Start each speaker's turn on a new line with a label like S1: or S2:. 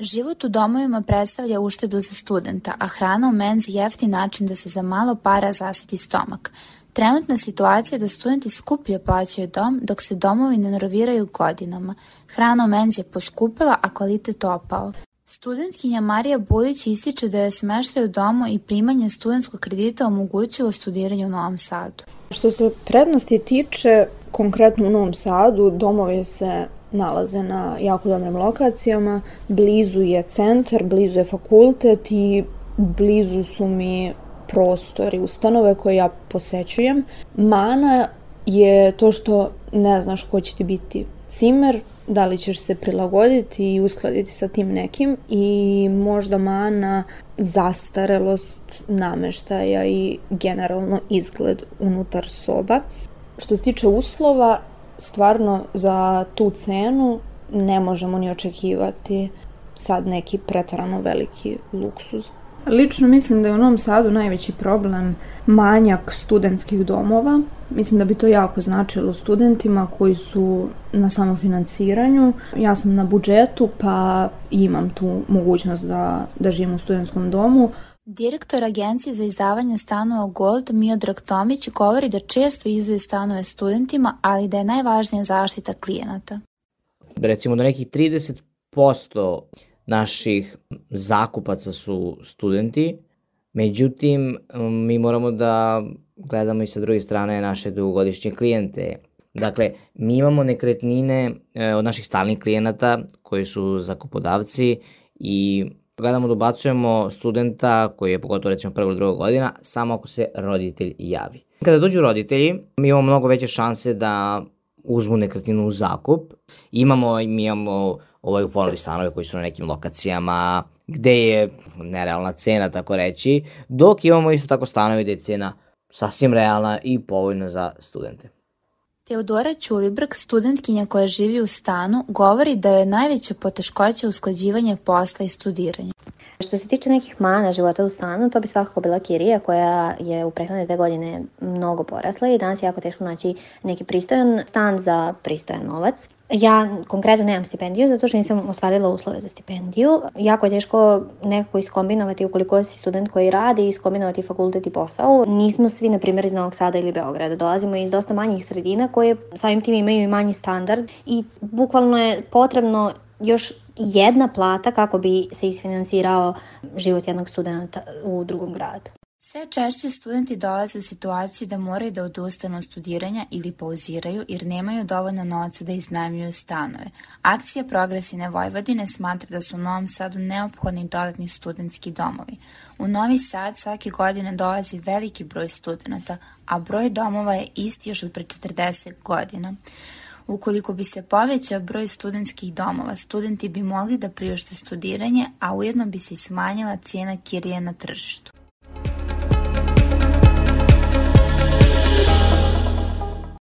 S1: Život u domovima predstavlja uštedu za studenta, a hrana u menzi jeftin način da se za malo para zasiti stomak. Trenutna situacija je da studenti skuplje plaćaju dom, dok se domovi ne naroviraju godinama. Hrana u menzi je poskupila, a kvalitet opao. Studentkinja Marija Bulić ističe da je smeštaj u domu i primanje studentskog kredita omogućilo studiranje u Novom Sadu.
S2: Što se prednosti tiče, konkretno u Novom Sadu, domovi se nalaze na jako dobrim lokacijama, blizu je centar, blizu je fakultet i blizu su mi prostori, ustanove koje ja posećujem. Mana je to što ne znaš ko će ti biti cimer, da li ćeš se prilagoditi i uskladiti sa tim nekim i možda mana zastarelost nameštaja i generalno izgled unutar soba. Što se tiče uslova, stvarno za tu cenu ne možemo ni očekivati sad neki pretarano veliki luksuz. Lično mislim da je u Novom Sadu najveći problem manjak studentskih domova. Mislim da bi to jako značilo studentima koji su na samofinansiranju. Ja sam na budžetu pa imam tu mogućnost da, da živim u studentskom domu.
S1: Direktor Agencije za izdavanje stanova Gold Miodrag Tomić govori da često izdaje stanove studentima, ali da je najvažnija zaštita klijenata.
S3: Recimo do nekih 30% naših zakupaca su studenti, međutim mi moramo da gledamo i sa druge strane naše dugogodišnje klijente. Dakle, mi imamo nekretnine e, od naših stalnih klijenata koji su zakupodavci i gledamo da ubacujemo studenta koji je pogotovo recimo ili druga godina samo ako se roditelj javi. Kada dođu roditelji, mi imamo mnogo veće šanse da uzmu nekretninu u zakup. Imamo, mi imamo ovaj, u ponudi stanove koji su na nekim lokacijama gde je nerealna cena, tako reći, dok imamo isto tako stanove gde je cena sasvim realna i povoljna za studente.
S1: Teodora Ćulibrk, studentkinja koja živi u stanu, govori da je najveća poteškoća usklađivanje posla i studiranja.
S4: Što se tiče nekih mana života u stanu, to bi svakako bila kirija koja je u prethodne dve godine mnogo porasla i danas je jako teško naći neki pristojan stan za pristojan novac. Ja konkretno nemam stipendiju zato što nisam ostvarila uslove za stipendiju. Jako je teško nekako iskombinovati ukoliko si student koji radi, i iskombinovati fakultet i posao. Nismo svi, na primjer, iz Novog Sada ili Beograda. Dolazimo iz dosta manjih sredina koje samim tim imaju i manji standard i bukvalno je potrebno još jedna plata kako bi se isfinansirao život jednog studenta u drugom gradu.
S1: Sve češće studenti dolaze u situaciju da moraju da odustanu od studiranja ili pauziraju jer nemaju dovoljno novca da iznajmljuju stanove. Akcija Progresine Vojvodine smatra da su u Novom Sadu neophodni dodatni studentski domovi. U Novi Sad svake godine dolazi veliki broj studenta, a broj domova je isti još od pre 40 godina. Ukoliko bi se povećao broj studentskih domova, studenti bi mogli da priušte studiranje, a ujedno bi se smanjila cijena kirije na tržištu.